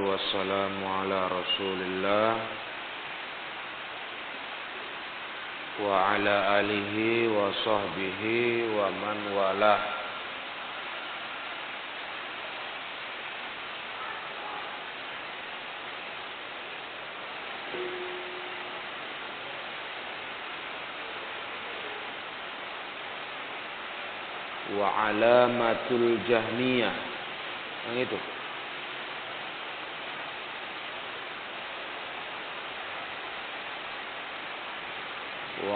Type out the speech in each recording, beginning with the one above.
والسلام على رسول الله وعلى آله وصحبه ومن والاه. alamatul jahmiyah yang itu.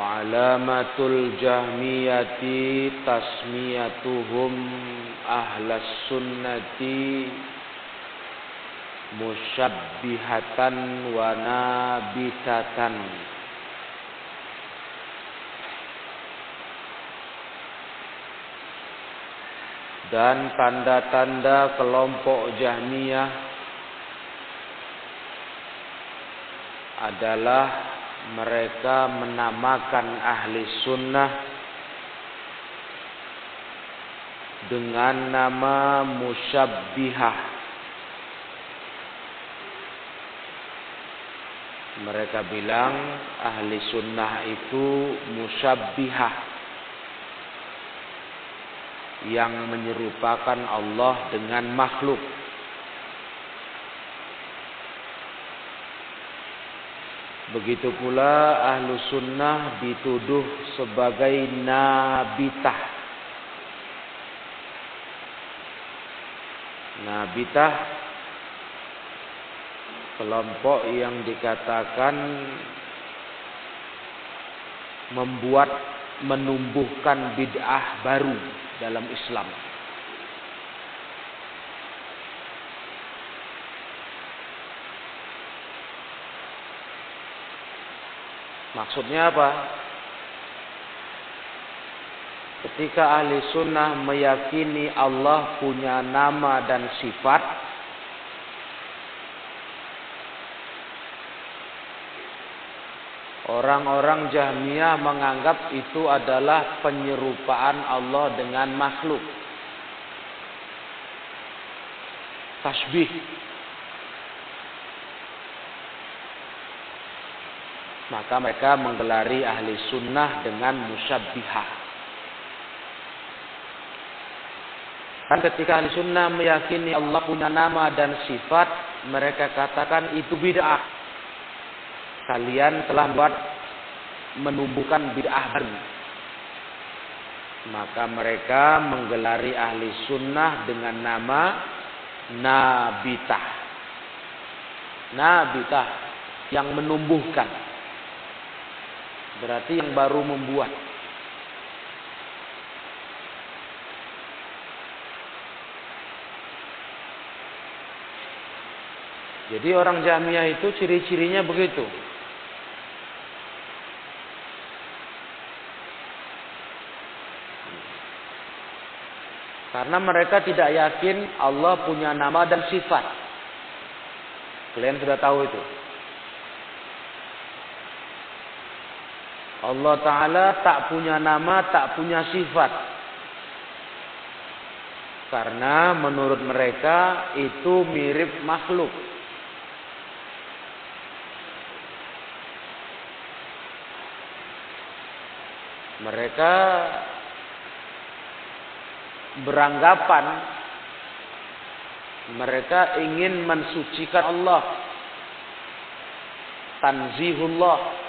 Alamatul jahmiyati tasmiyatuhum ahlas sunnati musyabbihatan wa nabitatan dan tanda-tanda kelompok Jahmiyah adalah mereka menamakan ahli sunnah dengan nama musyabbihah. Mereka bilang ahli sunnah itu musyabbihah yang menyerupakan Allah dengan makhluk. Begitu pula ahlu sunnah dituduh sebagai nabitah. Nabitah kelompok yang dikatakan membuat menumbuhkan bid'ah baru dalam Islam. Maksudnya apa? Ketika ahli sunnah meyakini Allah punya nama dan sifat, Orang-orang Jahmiyah menganggap itu adalah penyerupaan Allah dengan makhluk. Tasbih. Maka mereka menggelari ahli sunnah dengan musyabbihah. Dan ketika ahli sunnah meyakini Allah punya nama dan sifat, mereka katakan itu bid'ah kalian telah buat menumbuhkan bid'ah baru. Maka mereka menggelari ahli sunnah dengan nama Nabitah. Nabitah yang menumbuhkan. Berarti yang baru membuat. Jadi orang Jamiah itu ciri-cirinya begitu. Karena mereka tidak yakin Allah punya nama dan sifat. Kalian sudah tahu itu. Allah Ta'ala tak punya nama, tak punya sifat. Karena menurut mereka itu mirip makhluk. Mereka beranggapan mereka ingin mensucikan Allah tanzihullah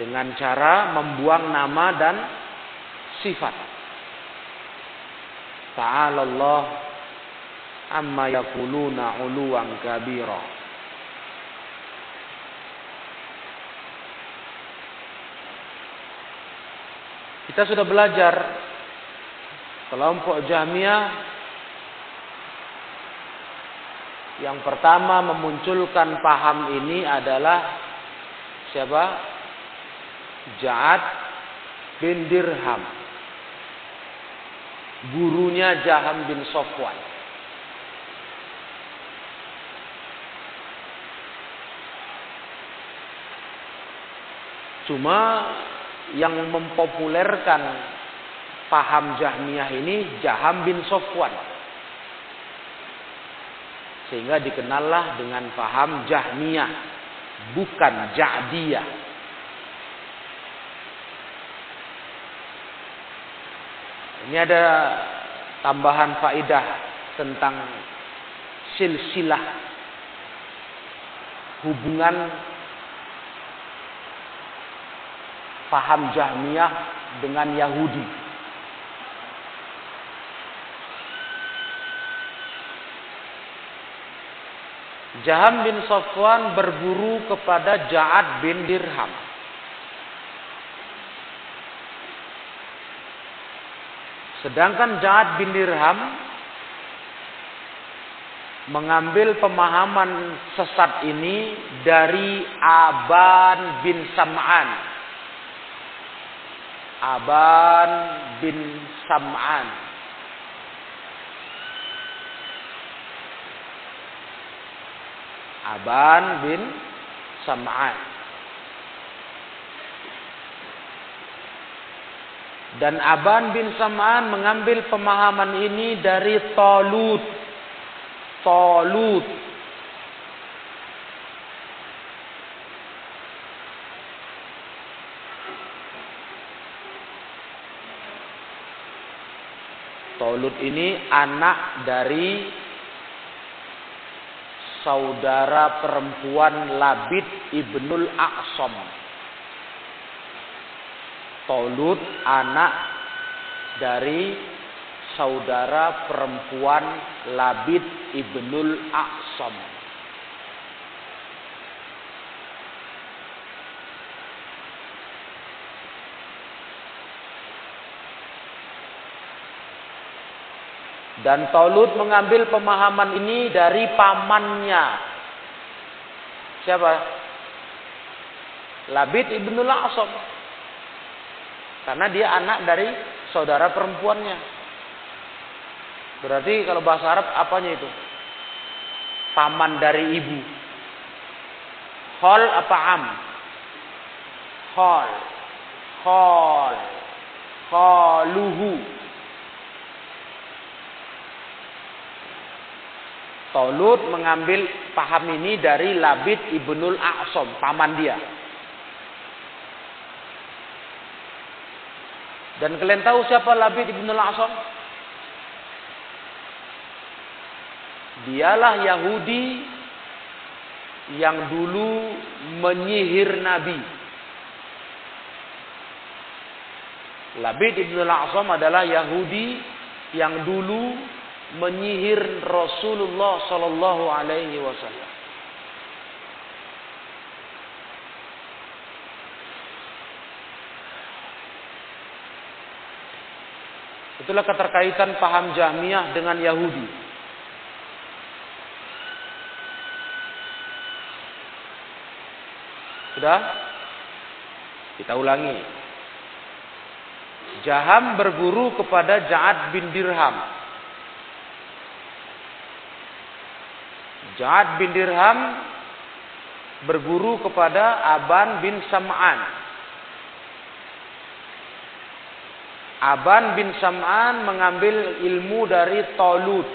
dengan cara membuang nama dan sifat ta'ala Allah amma yakuluna uluwan kabira Kita sudah belajar kelompok Jahmiyah yang pertama memunculkan paham ini adalah siapa? Ja'ad bin Dirham. Gurunya Jaham bin Sofwan. Cuma yang mempopulerkan paham Jahmiyah ini Jaham bin Sofwan. Sehingga dikenallah dengan paham Jahmiyah, bukan Ja'diyah. Ini ada tambahan faidah tentang silsilah hubungan paham Jahmiyah dengan Yahudi. Jaham bin Safwan berguru kepada Ja'ad bin Dirham. Sedangkan Ja'ad bin Dirham mengambil pemahaman sesat ini dari Aban bin Sam'an. Aban bin Sam'an. Aban bin Sam'an. Dan Aban bin Sam'an mengambil pemahaman ini dari Talut Talut. Talut ini anak dari saudara perempuan Labid ibnul Aqsam. Talut anak dari saudara perempuan Labid ibnul Aqsam. Dan Talut mengambil pemahaman ini dari pamannya. Siapa? Labid ibnul Aqsam. Karena dia anak dari saudara perempuannya. Berarti kalau bahasa Arab apanya itu? Paman dari ibu. Hol apa am? Hol. Hol. Holuhu. Tolut mengambil paham ini dari Labid ibnul A'som, paman dia. Dan kalian tahu siapa Labid ibnul A'som? Dialah Yahudi yang dulu menyihir Nabi. Labid ibn al-A'sam adalah Yahudi yang dulu menyihir Rasulullah sallallahu alaihi wasallam. Itulah keterkaitan paham Jahmiyah dengan Yahudi. Sudah? Kita ulangi. Jaham berguru kepada Ja'ad bin Dirham. Ja'ad bin Dirham berguru kepada Aban bin Sam'an. Aban bin Sam'an mengambil ilmu dari Tolut.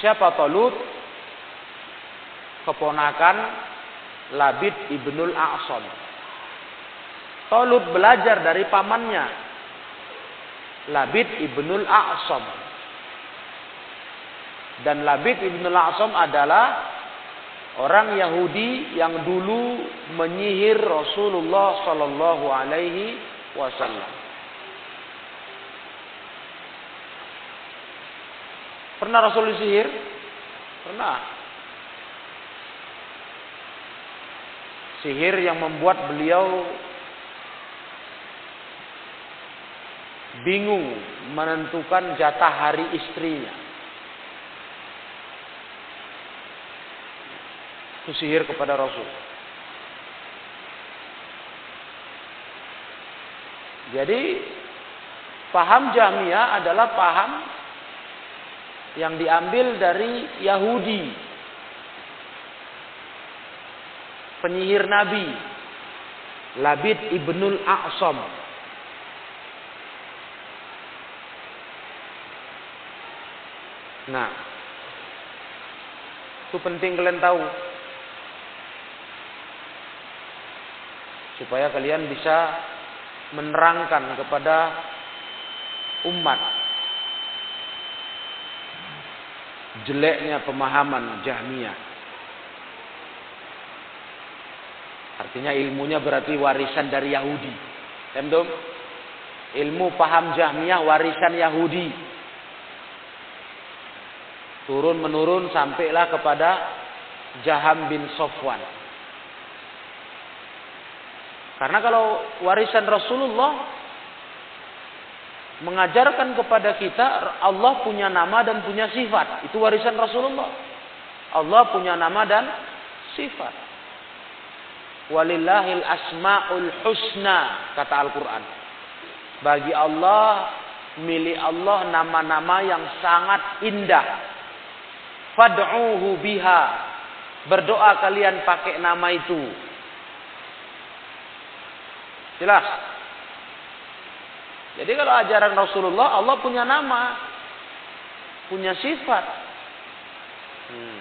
Siapa Tolut? Keponakan Labid ibnul A'sam. Tolut belajar dari pamannya. Labid ibnul A'sam. Dan Labid ibnul A'sam adalah orang Yahudi yang dulu menyihir Rasulullah Sallallahu Alaihi Wasallam. Pernah Rasul disihir? Pernah. sihir yang membuat beliau bingung menentukan jatah hari istrinya. Itu sihir kepada Rasul. Jadi paham Jahmiyah adalah paham yang diambil dari Yahudi. Penyihir Nabi. Labid Ibnul Aqsam Nah. Itu penting kalian tahu. Supaya kalian bisa menerangkan kepada umat jeleknya pemahaman Jahmiyah. Artinya ilmunya berarti warisan dari Yahudi. Temdom? Ilmu paham Jahmiyah warisan Yahudi. Turun menurun sampailah kepada Jaham bin Sofwan. Karena kalau warisan Rasulullah mengajarkan kepada kita Allah punya nama dan punya sifat. Itu warisan Rasulullah. Allah punya nama dan sifat. Walillahil asmaul husna kata Al-Qur'an. Bagi Allah milik Allah nama-nama yang sangat indah. Fad'uhu biha. Berdoa kalian pakai nama itu. Jelas? Jadi kalau ajaran Rasulullah, Allah punya nama, punya sifat. Hmm.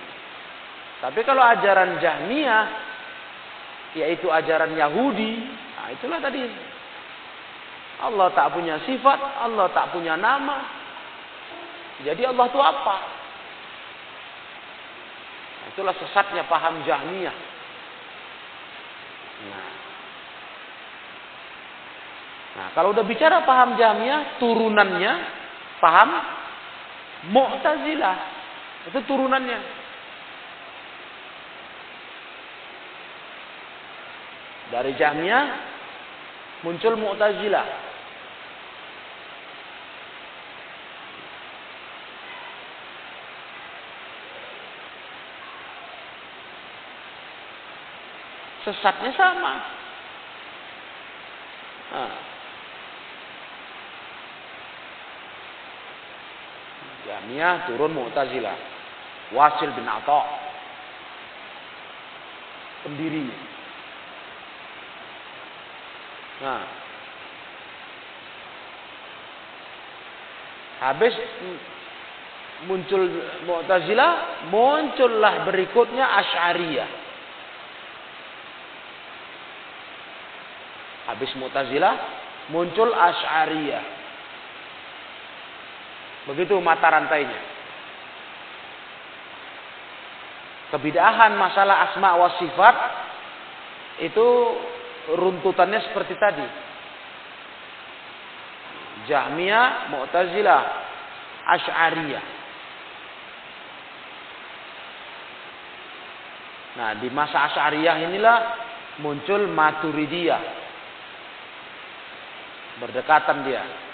Tapi kalau ajaran Jahmiyah, yaitu ajaran Yahudi, nah itulah tadi. Allah tak punya sifat, Allah tak punya nama. Jadi Allah itu apa? Itulah sesatnya paham Jahmiyah. Nah, Nah, kalau udah bicara paham Jahmiyah, turunannya paham Mu'tazilah. Itu turunannya. Dari Jahmiyah muncul Mu'tazilah. Sesatnya sama. Nah, Jahmiyah turun Mu'tazilah. Wasil bin Atha. Pendiri. Nah. Habis muncul Mu'tazilah, muncullah berikutnya Asy'ariyah. Habis Mu'tazilah, muncul Asy'ariyah. Begitu mata rantainya. Kebidahan masalah asma wa sifat itu runtutannya seperti tadi. Jahmiyah, Mu'tazilah, Asy'ariyah. Nah, di masa Asy'ariyah inilah muncul Maturidiyah. Berdekatan dia.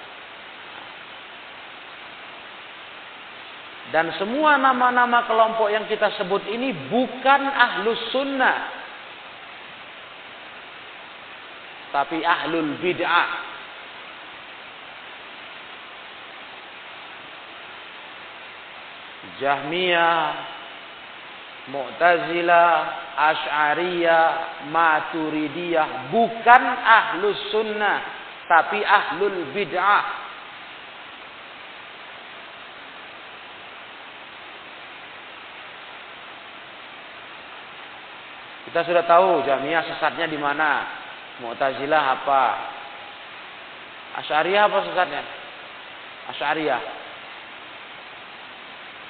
Dan semua nama-nama kelompok yang kita sebut ini bukan ahlus sunnah. Tapi ahlul bid'ah. Jahmiyah, Mu'tazilah, Ash'ariyah, Maturidiyah bukan ahlus sunnah, tapi ahlul bid'ah. Kita sudah tahu Jamiah sesatnya di mana. Mu'tazilah apa? Asy'ariyah apa sesatnya? Asy'ariyah.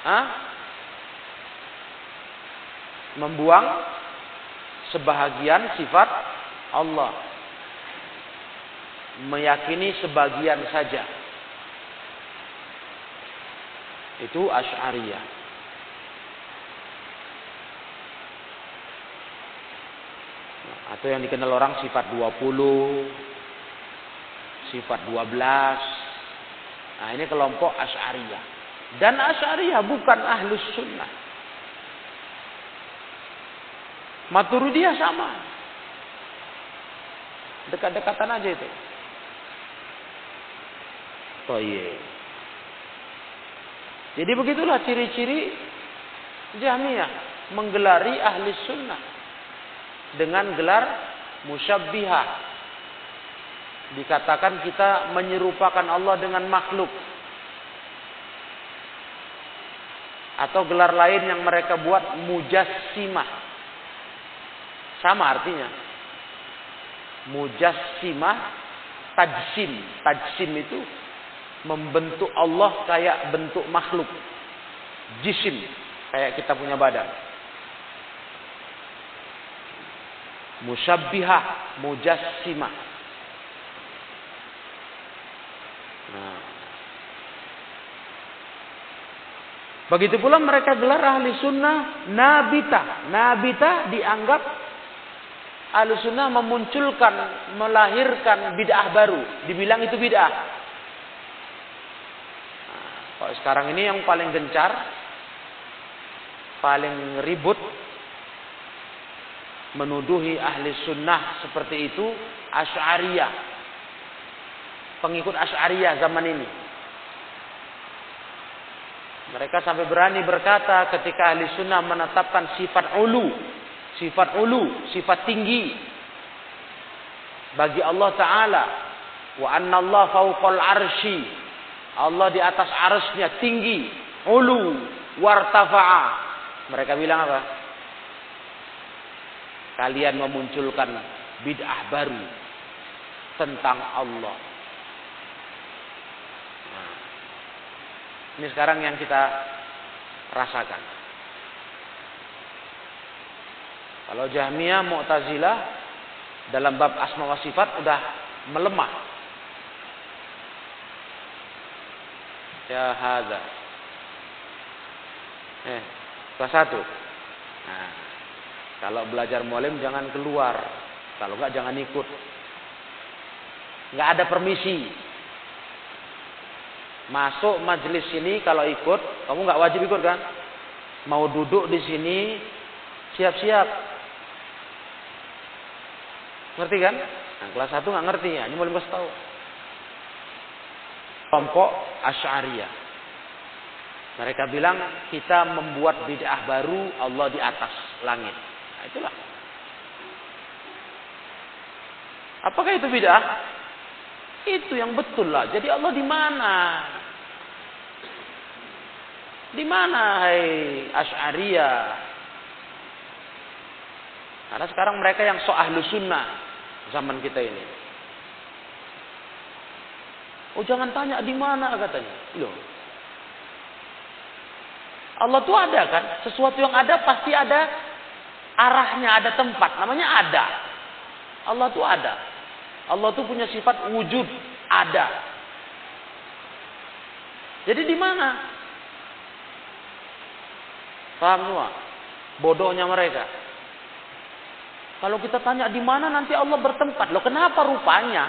Hah? Membuang sebahagian sifat Allah. Meyakini sebagian saja. Itu Asy'ariyah. Atau yang dikenal orang sifat 20, sifat 12. Nah ini kelompok Asy'ariyah. Dan Asy'ariyah bukan ahlus sunnah. Maturidiyah sama. Dekat-dekatan aja itu. Oh iya. Jadi begitulah ciri-ciri Jahmiyah menggelari ahli sunnah dengan gelar musyabbihah. Dikatakan kita menyerupakan Allah dengan makhluk. Atau gelar lain yang mereka buat mujassimah. Sama artinya. Mujassimah tajsim. Tajsim itu membentuk Allah kayak bentuk makhluk. Jisim. Kayak kita punya badan. Musyabbihah. Mujassimah. Nah. Begitu pula mereka gelar ahli sunnah nabita. Nabita dianggap ahli sunnah memunculkan, melahirkan bid'ah baru. Dibilang itu bid'ah. Nah, kalau sekarang ini yang paling gencar, paling ribut, menuduhi ahli sunnah seperti itu, Ash'ariyah. Pengikut Ash'ariyah zaman ini. Mereka sampai berani berkata ketika ahli sunnah menetapkan sifat ulu. Sifat ulu, sifat tinggi. Bagi Allah Ta'ala. Wa anna Allah fauqal arshi. Allah di atas arsnya tinggi. Ulu. Wartafa'a. Mereka bilang apa? Kalian memunculkan bid'ah baru. Tentang Allah. Ini sekarang yang kita rasakan. Kalau Jahmiyah, Mu'tazilah dalam bab asma wa sifat udah melemah. Ya hadza. Eh, kelas satu. Nah, kalau belajar mualim jangan keluar. Kalau enggak jangan ikut. Enggak ada permisi. Masuk majelis sini kalau ikut, kamu nggak wajib ikut kan? Mau duduk di sini, siap-siap. Ngerti kan? Nah, kelas satu nggak ngerti ya, ini boleh kasih tahu. Kelompok Asy'ariyah. Mereka bilang kita membuat bid'ah baru Allah di atas langit. Itulah. Apakah itu bid'ah? Itu yang betul lah. Jadi Allah di mana? Di mana hai Asy'ariyah? Karena sekarang mereka yang so ahlu sunnah zaman kita ini. Oh jangan tanya di mana katanya. Loh. Allah tuh ada kan? Sesuatu yang ada pasti ada arahnya, ada tempat. Namanya ada. Allah tuh ada. Allah tuh punya sifat wujud, ada. Jadi di mana? Paham semua? Bodohnya mereka. Kalau kita tanya di mana nanti Allah bertempat. Loh kenapa rupanya?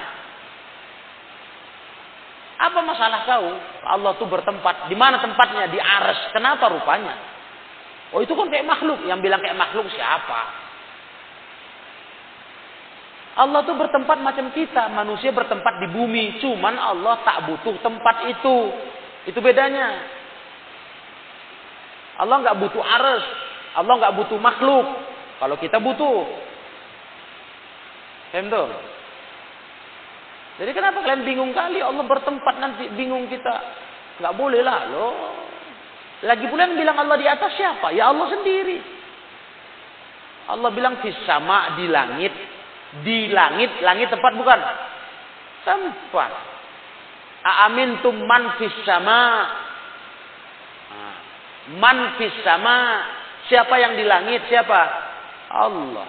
Apa masalah kau? Allah tuh bertempat. Di mana tempatnya? Di ares. Kenapa rupanya? Oh itu kan kayak makhluk. Yang bilang kayak makhluk siapa? Allah tuh bertempat macam kita, manusia bertempat di bumi, cuman Allah tak butuh tempat itu. Itu bedanya. Allah nggak butuh aras, Allah nggak butuh makhluk. Kalau kita butuh, Paham Jadi kenapa kalian bingung kali Allah bertempat nanti bingung kita? Nggak boleh lah loh. Lagi pula yang bilang Allah di atas siapa? Ya Allah sendiri. Allah bilang di sama di langit di langit, langit tempat bukan? Tempat. Aamintum man fis sama. Man fis sama. Siapa yang di langit? Siapa? Allah.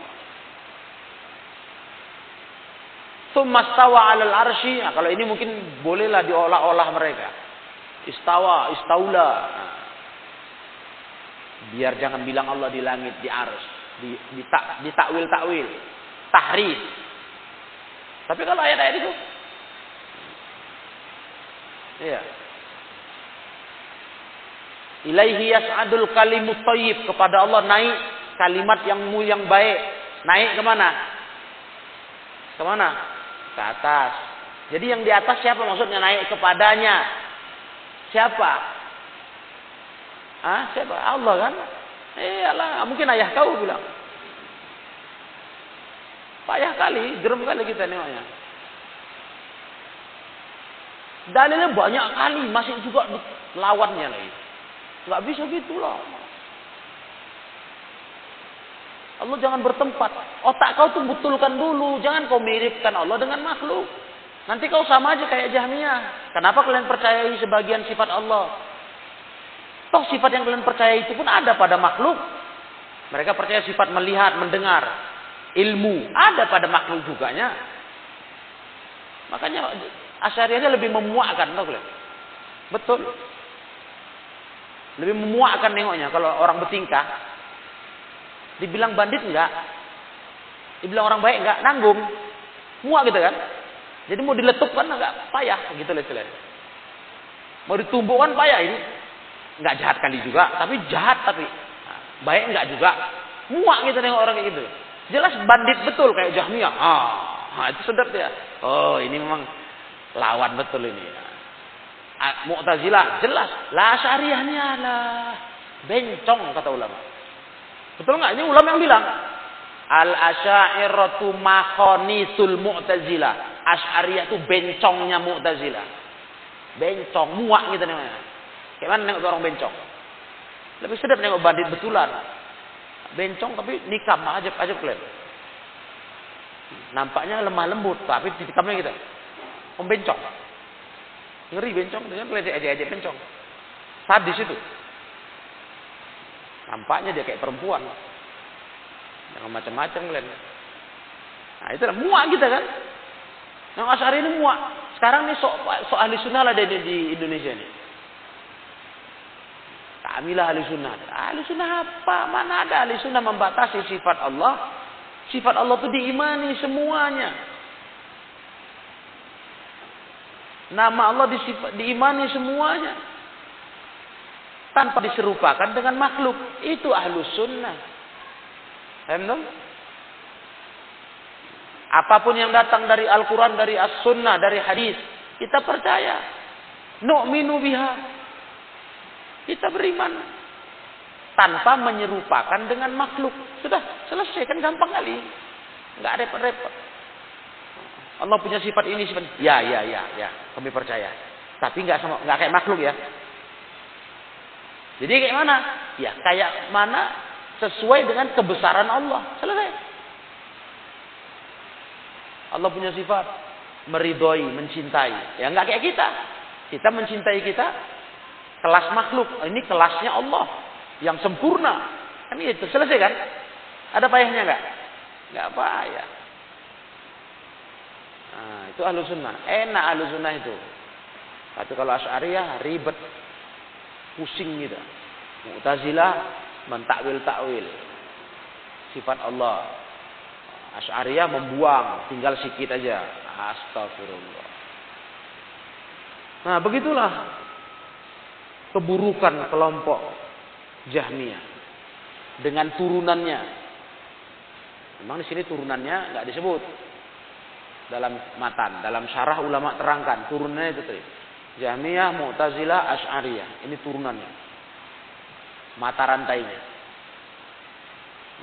Tumastawa alal arsy. Nah, kalau ini mungkin bolehlah diolah-olah mereka. Istawa, istaula. Nah. Biar jangan bilang Allah di langit, di ars. Di, di, tak, di takwil-takwil tahrif. Tapi kalau ayat-ayat itu Iya. Ilaihi yas'adul kalimut thayyib kepada Allah naik kalimat yang mulia yang baik. Naik ke mana? Ke mana? Ke atas. Jadi yang di atas siapa maksudnya naik kepadanya? Siapa? Ah, siapa? Allah kan? Iyalah, mungkin ayah kau bilang. Payah kali, gerem kali kita nengoknya. Dalilnya banyak kali, masih juga lawannya lagi. Nggak bisa gitulah. Allah jangan bertempat. Otak kau tuh betulkan dulu. Jangan kau miripkan Allah dengan makhluk. Nanti kau sama aja kayak Jahmiyah. Kenapa kalian percayai sebagian sifat Allah? Toh sifat yang kalian percaya itu pun ada pada makhluk. Mereka percaya sifat melihat, mendengar, ilmu. Ada pada makhluk juga nya. Makanya Asyariahnya lebih memuakkan, tahu kalian? Betul. Lebih memuakkan nengoknya kalau orang bertingkah. Dibilang bandit enggak? Dibilang orang baik enggak? Nanggung. Muak gitu kan? Jadi mau diletupkan enggak payah gitu loh istilahnya. Mau ditumbuhkan payah ini. Enggak jahat kali juga, tapi jahat tapi baik enggak juga. Muak gitu nengok orang kayak gitu. Jelas bandit betul kayak Jahmiyah. Ah, itu sedap ya. Oh, ini memang lawan betul ini. Mu'tazilah jelas la syariahnya lah bencong kata ulama. Betul nggak? Ini ulama yang bilang al asyairatu makhonisul mu'tazilah. Asy'ariyah itu bencongnya mu'tazilah. Bencong, muak gitu namanya. Kayak mana nengok orang bencong? Lebih sedap nengok bandit betulan. Bencong tapi nikam aja aja kalian. Nampaknya lemah lembut tapi tikamnya gitu. Om bencong. Ngeri bencong dengan geledek aja-aja bencong. Sadis itu. Nampaknya dia kayak perempuan. Jangan macam-macam kalian. Nah itu muak kita kan. Yang asari ini muak. Sekarang nih so, so ahli sunnah lah di, di Indonesia ini. Kamilah ahli sunnah. Ahli sunnah apa? Mana ada ahli sunnah membatasi sifat Allah? Sifat Allah itu diimani semuanya. Nama Allah disifat, diimani semuanya. Tanpa diserupakan dengan makhluk. Itu ahlus sunnah. Paham Apa pun yang datang dari Al-Quran, dari As-Sunnah, dari hadis. Kita percaya. Nu'minu biha. Kita beriman. Tanpa menyerupakan dengan makhluk. Sudah selesai kan gampang kali. Enggak repot-repot. Allah punya sifat ini sifat ya ya ya ya. Kami percaya. Tapi nggak sama nggak kayak makhluk ya. Jadi kayak mana? Ya kayak mana? Sesuai dengan kebesaran Allah. Selesai. Allah punya sifat. Meridhoi mencintai. Ya nggak kayak kita. Kita mencintai kita kelas makhluk ini kelasnya Allah yang sempurna kan itu selesai kan ada payahnya nggak nggak payah Nah, itu ahlu sunnah. Enak ahlu sunnah itu. Tapi kalau asyariah ribet. Pusing gitu. Mu'tazilah mentakwil-takwil. Sifat Allah. Asyariah membuang. Tinggal sikit aja. Astagfirullah. Nah begitulah. Keburukan kelompok Jahmiyah. Dengan turunannya. Memang di sini turunannya nggak disebut dalam matan, dalam syarah ulama terangkan turunannya itu tadi. Jahmiyah, Mu'tazilah, Asy'ariyah. Ini turunannya. Mata rantainya.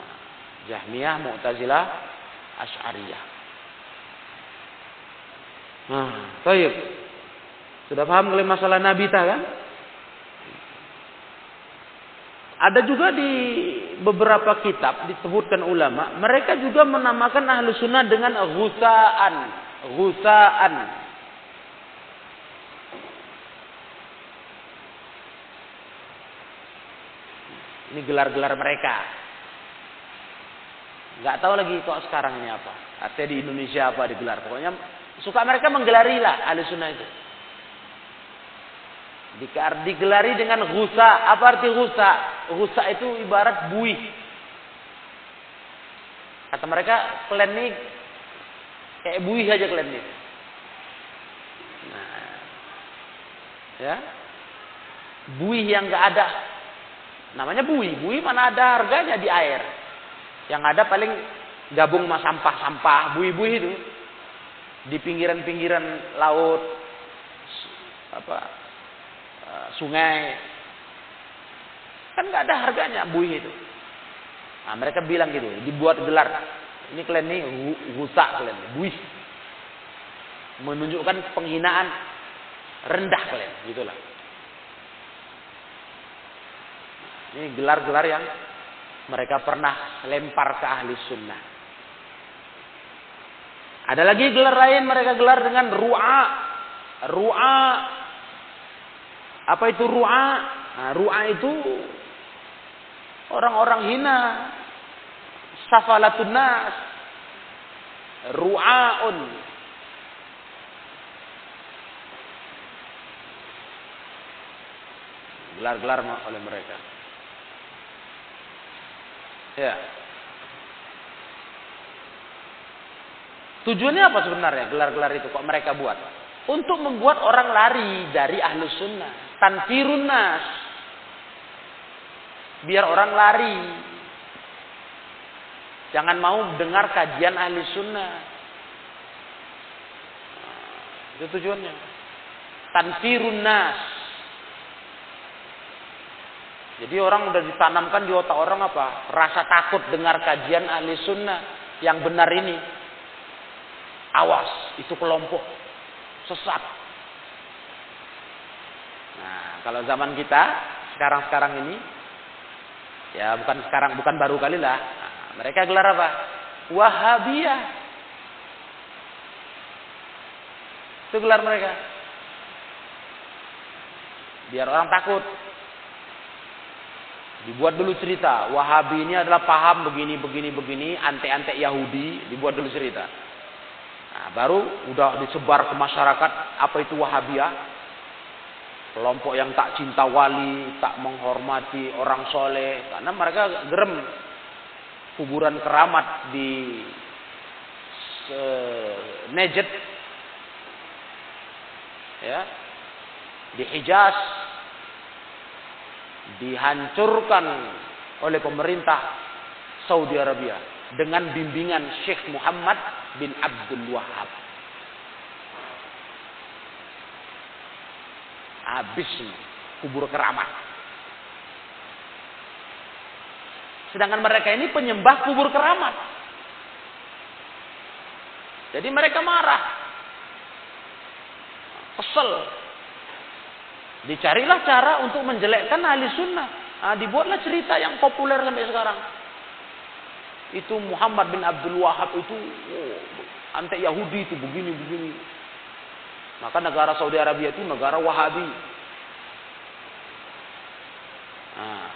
Nah, Jahmiyah, Mu'tazilah, Asy'ariyah. Nah, baik. Sudah paham kalian masalah Nabi kan? Ada juga di beberapa kitab disebutkan ulama, mereka juga menamakan ahlu sunnah dengan ghusaan. Ghusaan. Ini gelar-gelar mereka. Gak tahu lagi kok sekarang ini apa. Artinya di Indonesia apa digelar. Pokoknya suka mereka menggelari lah ahlu sunnah itu. Digelari dengan gusa. Apa arti gusa? Gusa itu ibarat buih. Kata mereka, kalian kayak buih aja kalian. Nah, ya, buih yang gak ada. Namanya buih. Buih mana ada harganya di air. Yang ada paling gabung sama sampah-sampah, buih-buih itu. Di pinggiran-pinggiran laut, apa sungai. Kan nggak ada harganya buih itu. Nah, mereka bilang gitu, dibuat gelar. Ini kalian nih rusak kalian, buih. Menunjukkan penghinaan rendah kalian, gitulah. Ini gelar-gelar yang mereka pernah lempar ke ahli sunnah. Ada lagi gelar lain mereka gelar dengan ru'a. Ru'a. Apa itu ru'a? Nah, ru'a itu orang-orang hina. Safalatun nas. Ru'aun. Gelar-gelar oleh mereka. Ya. Tujuannya apa sebenarnya gelar-gelar itu kok mereka buat? Untuk membuat orang lari dari ahlu sunnah. Tanfirun nas. Biar orang lari. Jangan mau dengar kajian ahli sunnah. Nah, itu tujuannya. Tanfirun nas. Jadi orang udah ditanamkan di otak orang apa? Rasa takut dengar kajian ahli sunnah yang benar ini. Awas, itu kelompok sesat. Kalau zaman kita sekarang-sekarang ini, ya bukan sekarang, bukan baru kali lah. Nah, mereka gelar apa? Wahabiyah. Itu gelar mereka. Biar orang takut. Dibuat dulu cerita, Wahabi ini adalah paham begini, begini, begini, antek-antek Yahudi, dibuat dulu cerita. Nah, baru udah disebar ke masyarakat apa itu Wahabiyah. Kelompok yang tak cinta wali, tak menghormati orang soleh, karena mereka gerem. Kuburan keramat di Najd, ya, di Hijaz. Dihancurkan oleh pemerintah Saudi Arabia dengan bimbingan Syekh Muhammad bin Abdul Wahab. Habis kubur keramat. Sedangkan mereka ini penyembah kubur keramat. Jadi mereka marah. Kesel. Dicarilah cara untuk menjelekkan ahli sunnah. Nah, dibuatlah cerita yang populer sampai sekarang. Itu Muhammad bin Abdul Wahab itu oh, antek Yahudi itu begini begini. Maka negara Saudi Arabia itu negara Wahabi. Nah,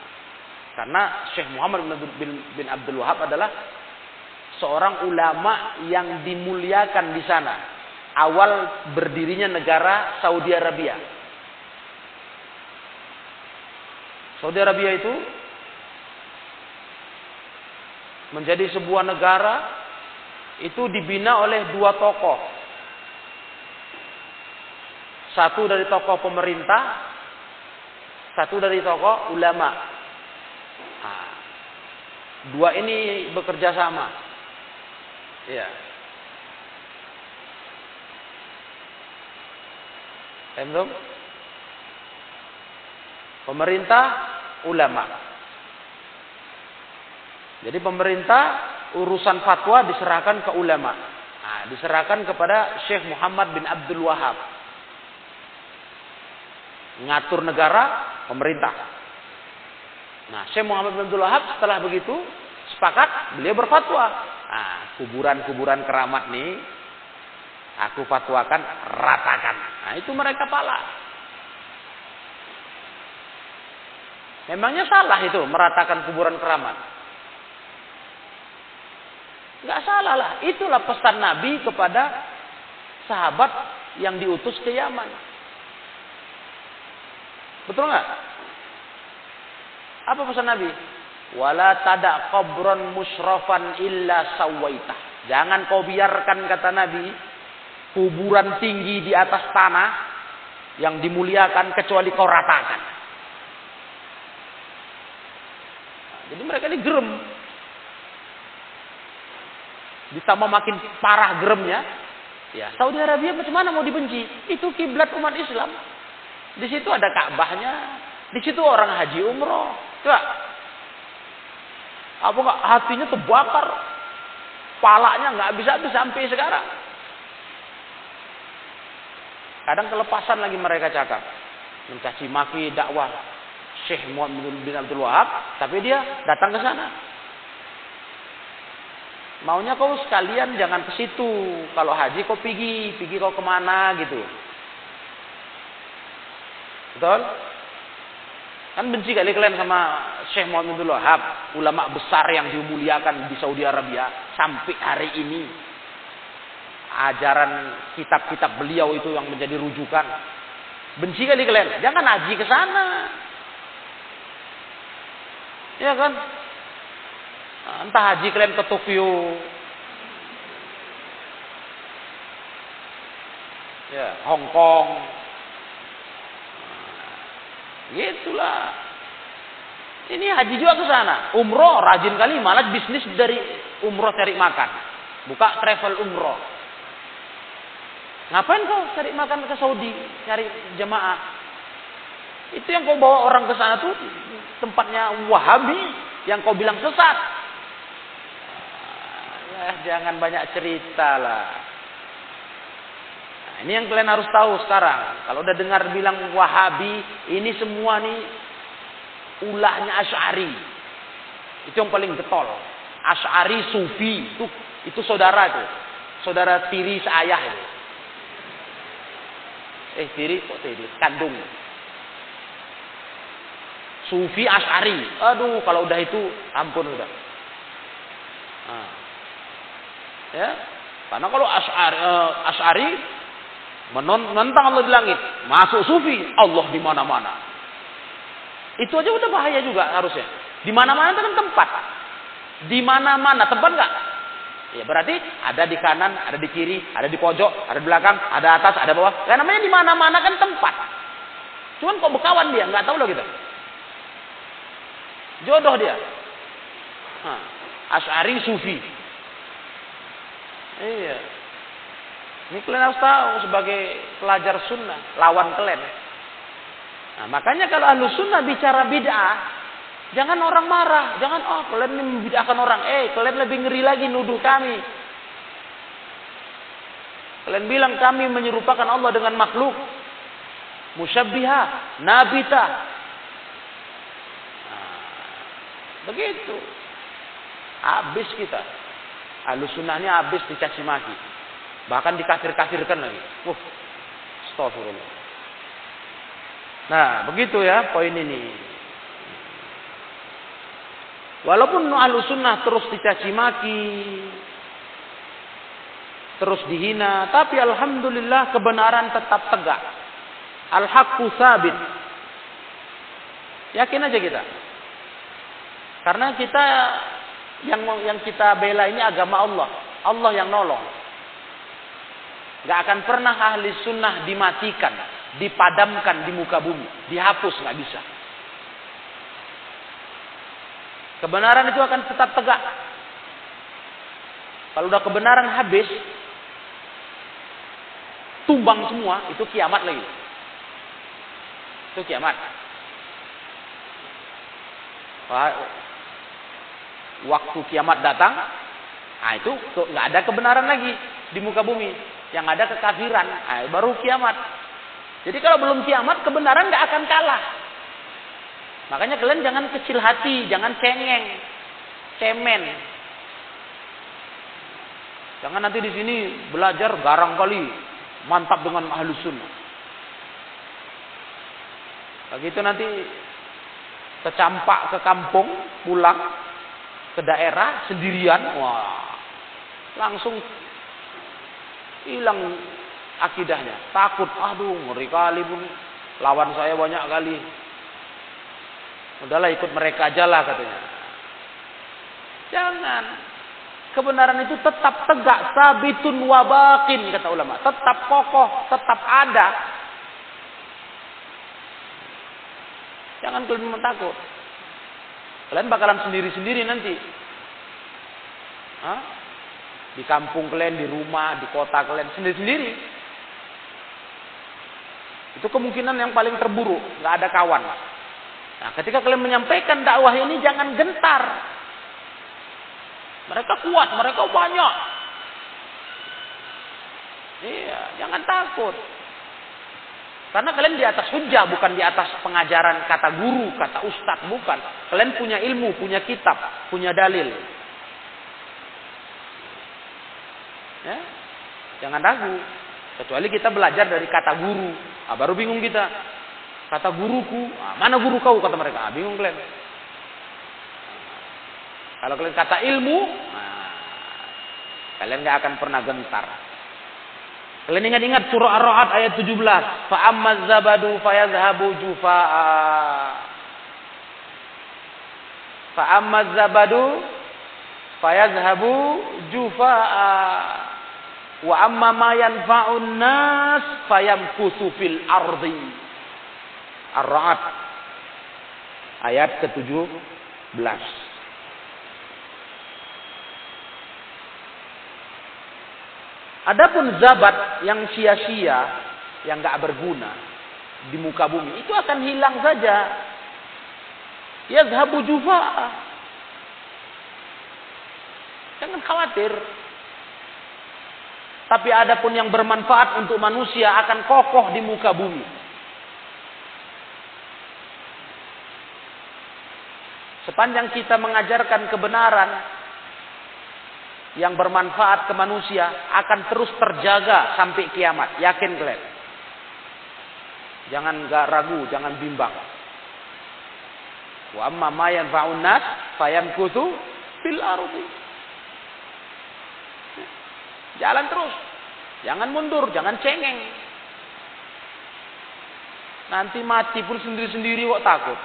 karena Syekh Muhammad bin, bin Abdul Wahab adalah seorang ulama yang dimuliakan di sana. Awal berdirinya negara Saudi Arabia. Saudi Arabia itu menjadi sebuah negara itu dibina oleh dua tokoh. Satu dari tokoh pemerintah, satu dari tokoh ulama. Nah, dua ini bekerja sama. Ya. Paham Pemerintah, ulama. Jadi pemerintah urusan fatwa diserahkan ke ulama. Nah, diserahkan kepada Syekh Muhammad bin Abdul Wahab. Ngatur negara, pemerintah. Nah, Syekh Muhammad bin Abdul Wahab setelah begitu sepakat beliau berfatwa. Nah, kuburan-kuburan keramat nih aku fatwakan ratakan. Nah, itu mereka pala. Memangnya salah itu meratakan kuburan keramat? Gak salah lah. Itulah pesan Nabi kepada sahabat yang diutus ke Yaman. Betul nggak? Apa pesan Nabi? Wala tada qabron musrafan illa sawaita. Jangan kau biarkan kata Nabi kuburan tinggi di atas tanah yang dimuliakan kecuali kau ratakan. Jadi mereka ini gerem. Ditambah makin parah geremnya. Ya, Saudi Arabia macam mana mau dibenci? Itu kiblat umat Islam. Di situ ada Ka'bahnya. Di situ orang haji umroh. Coba. Apa enggak hatinya terbakar. Palanya nggak bisa habis sampai sekarang. Kadang kelepasan lagi mereka cakap. Mencaci maki dakwah Syekh Muhammad bin Abdul Wahab, tapi dia datang ke sana. Maunya kau sekalian jangan ke situ. Kalau haji kau pergi, pergi kau ke mana gitu. Betul? Kan benci kali kalian sama Syekh Muhammad Wahab, ulama besar yang dimuliakan di Saudi Arabia sampai hari ini. Ajaran kitab-kitab beliau itu yang menjadi rujukan. Benci kali kalian, jangan haji ke sana. Ya kan? Entah haji kalian ke Tokyo. Ya, Hong Kong. Gitulah. Ini haji juga ke sana. Umroh rajin kali malah bisnis dari umroh cari makan. Buka travel umroh. Ngapain kau cari makan ke Saudi, cari jemaah? Itu yang kau bawa orang ke sana tuh tempatnya Wahabi yang kau bilang sesat. Ah, jangan banyak cerita lah. Nah, ini yang kalian harus tahu sekarang. Kalau udah dengar bilang Wahabi, ini semua nih ulahnya Asy'ari. Itu yang paling getol. Asy'ari Sufi itu itu saudara itu. Saudara tiri seayah itu. Eh tiri kok tiri kandung. Sufi Asy'ari. Aduh, kalau udah itu ampun udah. Nah. Ya. Karena kalau Asy'ari, uh, Asy'ari menentang Allah di langit, masuk Sufi, Allah di mana-mana. Itu aja udah bahaya juga harusnya. Di mana-mana itu kan tempat. Di mana-mana tempat enggak? Ya berarti ada di kanan, ada di kiri, ada di pojok, ada di belakang, ada atas, ada bawah. Ya namanya di mana-mana kan tempat. Cuman kok bekawan dia, nggak tahu loh gitu. Jodoh dia. Asy'ari sufi. Iya. Ini kalian harus tahu sebagai pelajar sunnah, lawan kalian. Nah, makanya kalau ahlu sunnah bicara bid'ah, jangan orang marah, jangan oh kalian membid'ahkan orang. Eh, kalian lebih ngeri lagi nuduh kami. Kalian bilang kami menyerupakan Allah dengan makhluk. Musyabbiha, nabita, Begitu. Habis kita. Alusunahnya habis dicaci maki. Bahkan dikafir-kafirkan lagi. Uh, astagfirullah. Nah, begitu ya poin ini. Walaupun alusunah terus dicaci maki, terus dihina, tapi alhamdulillah kebenaran tetap tegak. Al-haqqu sabit. Yakin aja kita. Karena kita yang yang kita bela ini agama Allah. Allah yang nolong. Gak akan pernah ahli sunnah dimatikan, dipadamkan di muka bumi, dihapus nggak bisa. Kebenaran itu akan tetap tegak. Kalau udah kebenaran habis, tumbang semua, itu kiamat lagi. Itu kiamat waktu kiamat datang, nah itu nggak ada kebenaran lagi di muka bumi. Yang ada kekafiran, nah, baru kiamat. Jadi kalau belum kiamat, kebenaran nggak akan kalah. Makanya kalian jangan kecil hati, jangan cengeng, cemen. Jangan nanti di sini belajar garang kali, mantap dengan ahlu sunnah. Begitu nanti kecampak ke kampung, pulang, ke daerah sendirian, wah, langsung hilang akidahnya. Takut, aduh ngeri kali pun. Lawan saya banyak kali. Udahlah ikut mereka aja lah katanya. Jangan. Kebenaran itu tetap tegak, sabitun wabakin kata ulama. Tetap kokoh, tetap ada. Jangan kalian takut. Kalian bakalan sendiri-sendiri nanti. Hah? Di kampung kalian, di rumah, di kota kalian sendiri-sendiri. Itu kemungkinan yang paling terburuk, nggak ada kawan. Nah, ketika kalian menyampaikan dakwah ini jangan gentar. Mereka kuat, mereka banyak. Iya, jangan takut. Karena kalian di atas hujah, bukan di atas pengajaran kata guru, kata ustadz, bukan. Kalian punya ilmu, punya kitab, punya dalil. Ya? Jangan ragu. Kecuali kita belajar dari kata guru. Ah, baru bingung kita. Kata guruku, ah, mana guru kau kata mereka. Ah, bingung kalian. Kalau kalian kata ilmu, nah, kalian nggak akan pernah gentar. Kalian ingat-ingat surah Ar-Ra'd ayat 17. Fa'amma zabadu fayazhabu jufa'a. Fa'amma zabadu fayazhabu jufa'a. Wa amma ma yanfa'un nas fayamkusu fil ardi. Ar-Ra'd ayat ke-17. Adapun zabat yang sia-sia, yang gak berguna di muka bumi, itu akan hilang saja. Ya zahabu jufa. Jangan khawatir. Tapi adapun yang bermanfaat untuk manusia akan kokoh di muka bumi. Sepanjang kita mengajarkan kebenaran, yang bermanfaat ke manusia akan terus terjaga sampai kiamat. Yakin kalian? Jangan gak ragu, jangan bimbang. Wa amma ma yanfa'un nas fayamkuthu fil ardi. Jalan terus. Jangan mundur, jangan cengeng. Nanti mati pun sendiri-sendiri kok takut.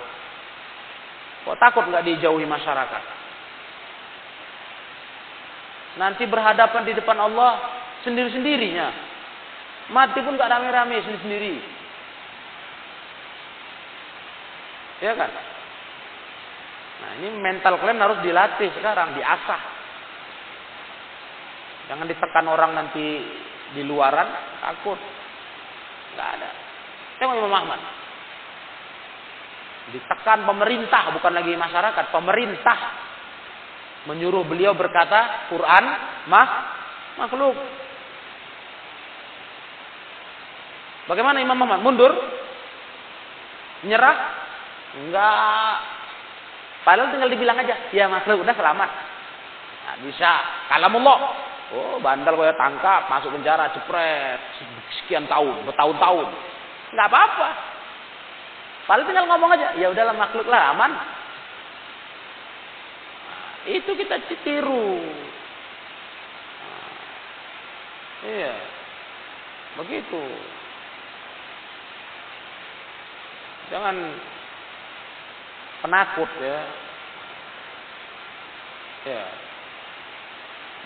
Kok takut nggak dijauhi masyarakat? Nanti berhadapan di depan Allah sendiri-sendirinya. Mati pun gak rame-rame sendiri-sendiri. Ya kan? Nah ini mental kalian harus dilatih sekarang, diasah. Jangan ditekan orang nanti di luaran, takut. Gak ada. Tengok Imam Ahmad. Ditekan pemerintah, bukan lagi masyarakat. Pemerintah menyuruh beliau berkata Quran mah makhluk. Bagaimana Imam Muhammad? Mundur? Menyerah? Enggak. Padahal tinggal dibilang aja, ya makhluk udah selamat. Nah, bisa. Kalamullah. Oh, bandel kayak tangkap, masuk penjara, cepret, sekian tahun, bertahun-tahun. Enggak apa-apa. Padahal tinggal ngomong aja, ya udahlah makhluk lah, aman. Itu kita tiru. Nah, iya. Begitu. Jangan penakut ya. Ya.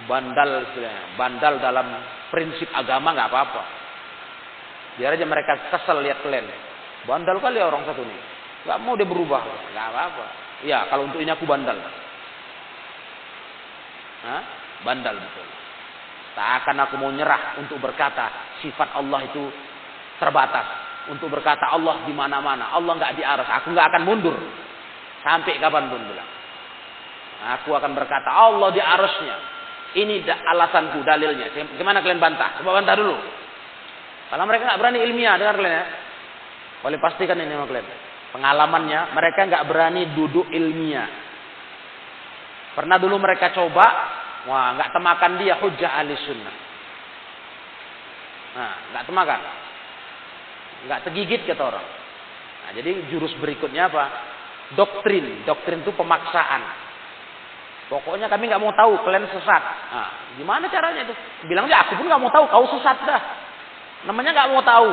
Bandal bandal dalam prinsip agama nggak apa-apa. Biar aja mereka kesel lihat kalian. Bandal kali ya orang satu nih. Gak mau dia berubah. Gak apa-apa. Ya kalau untuk ini aku bandal. Hah? Bandal betul. Tak akan aku mau nyerah untuk berkata sifat Allah itu terbatas. Untuk berkata Allah di mana-mana. Allah nggak di aras. Aku nggak akan mundur sampai kapan pun bilang. Aku akan berkata Allah di arasnya. Ini alasanku, dalilnya. Gimana kalian bantah? Coba bantah dulu. Kalau mereka nggak berani ilmiah, dengar kalian ya. Boleh pastikan ini sama kalian. Pengalamannya, mereka nggak berani duduk ilmiah. Pernah dulu mereka coba, wah nggak temakan dia hujah ahli sunnah. Nah, nggak temakan, nggak tergigit kata orang. Nah, jadi jurus berikutnya apa? Doktrin, doktrin itu pemaksaan. Pokoknya kami nggak mau tahu kalian sesat. Nah, gimana caranya itu? Bilang aja aku pun nggak mau tahu kau sesat dah. Namanya nggak mau tahu.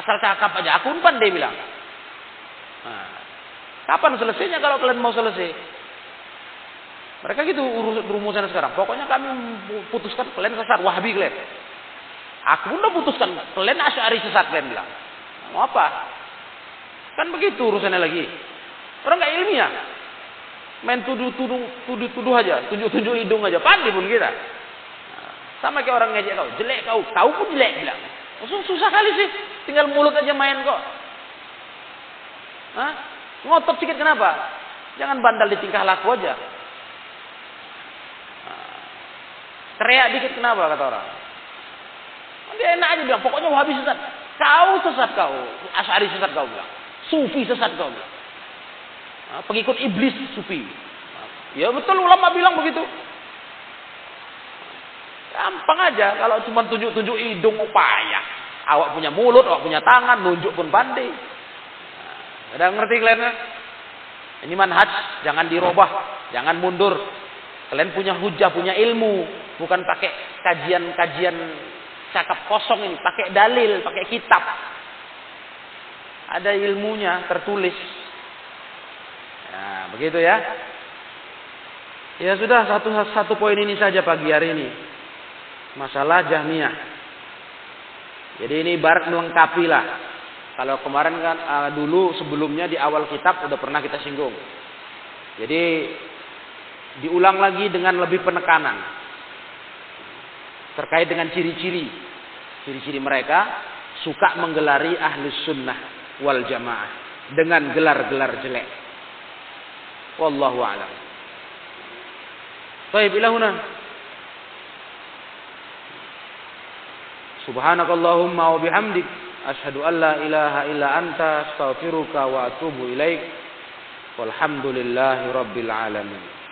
Asal cakap aja. Aku pun dia bilang. Nah, kapan selesainya kalau kalian mau selesai? Mereka gitu urus rumusan sekarang. Pokoknya kami putuskan kalian sesat, Wahabi kalian. Aku pun udah putuskan kalian Asy'ari sesat kalian bilang. Mau apa? Kan begitu urusannya lagi. Orang nggak ilmiah. Main tuduh-tuduh tuduh-tuduh aja, tunjuk-tunjuk hidung aja. Pandai pun kita. Sama kayak orang ngejek kau, jelek kau, kau pun jelek bilang. Susah, susah kali sih, tinggal mulut aja main kok. Hah? Ngotot sedikit kenapa? Jangan bandal di tingkah laku aja. Teriak dikit kenapa kata orang? Dia enak aja bilang, pokoknya wahabi sesat. Kau sesat kau. Asyari sesat kau bilang. Sufi sesat kau bilang. Nah, pengikut iblis sufi. Ya betul ulama bilang begitu. Gampang aja kalau cuma tunjuk-tunjuk hidung upaya. Awak punya mulut, awak punya tangan, nunjuk pun pandai. Nah, ada ngerti kalian? Ini manhaj, jangan dirubah, jangan mundur. Kalian punya hujah, punya ilmu, bukan pakai kajian-kajian cakap kosong ini, pakai dalil, pakai kitab. Ada ilmunya tertulis. Nah, begitu ya. Ya sudah satu satu poin ini saja pagi hari ini. Masalah Jahmiyah. Jadi ini ibarat melengkapi lah. Kalau kemarin kan uh, dulu sebelumnya di awal kitab udah pernah kita singgung. Jadi diulang lagi dengan lebih penekanan terkait dengan ciri-ciri ciri-ciri mereka suka menggelari ahlus sunnah wal jamaah dengan gelar-gelar jelek. والله أعلم. طيب إلى هنا. سبحانك اللهم وبحمدك أشهد أن لا إله إلا أنت أستغفرك وأتوب إليك والحمد لله رب العالمين.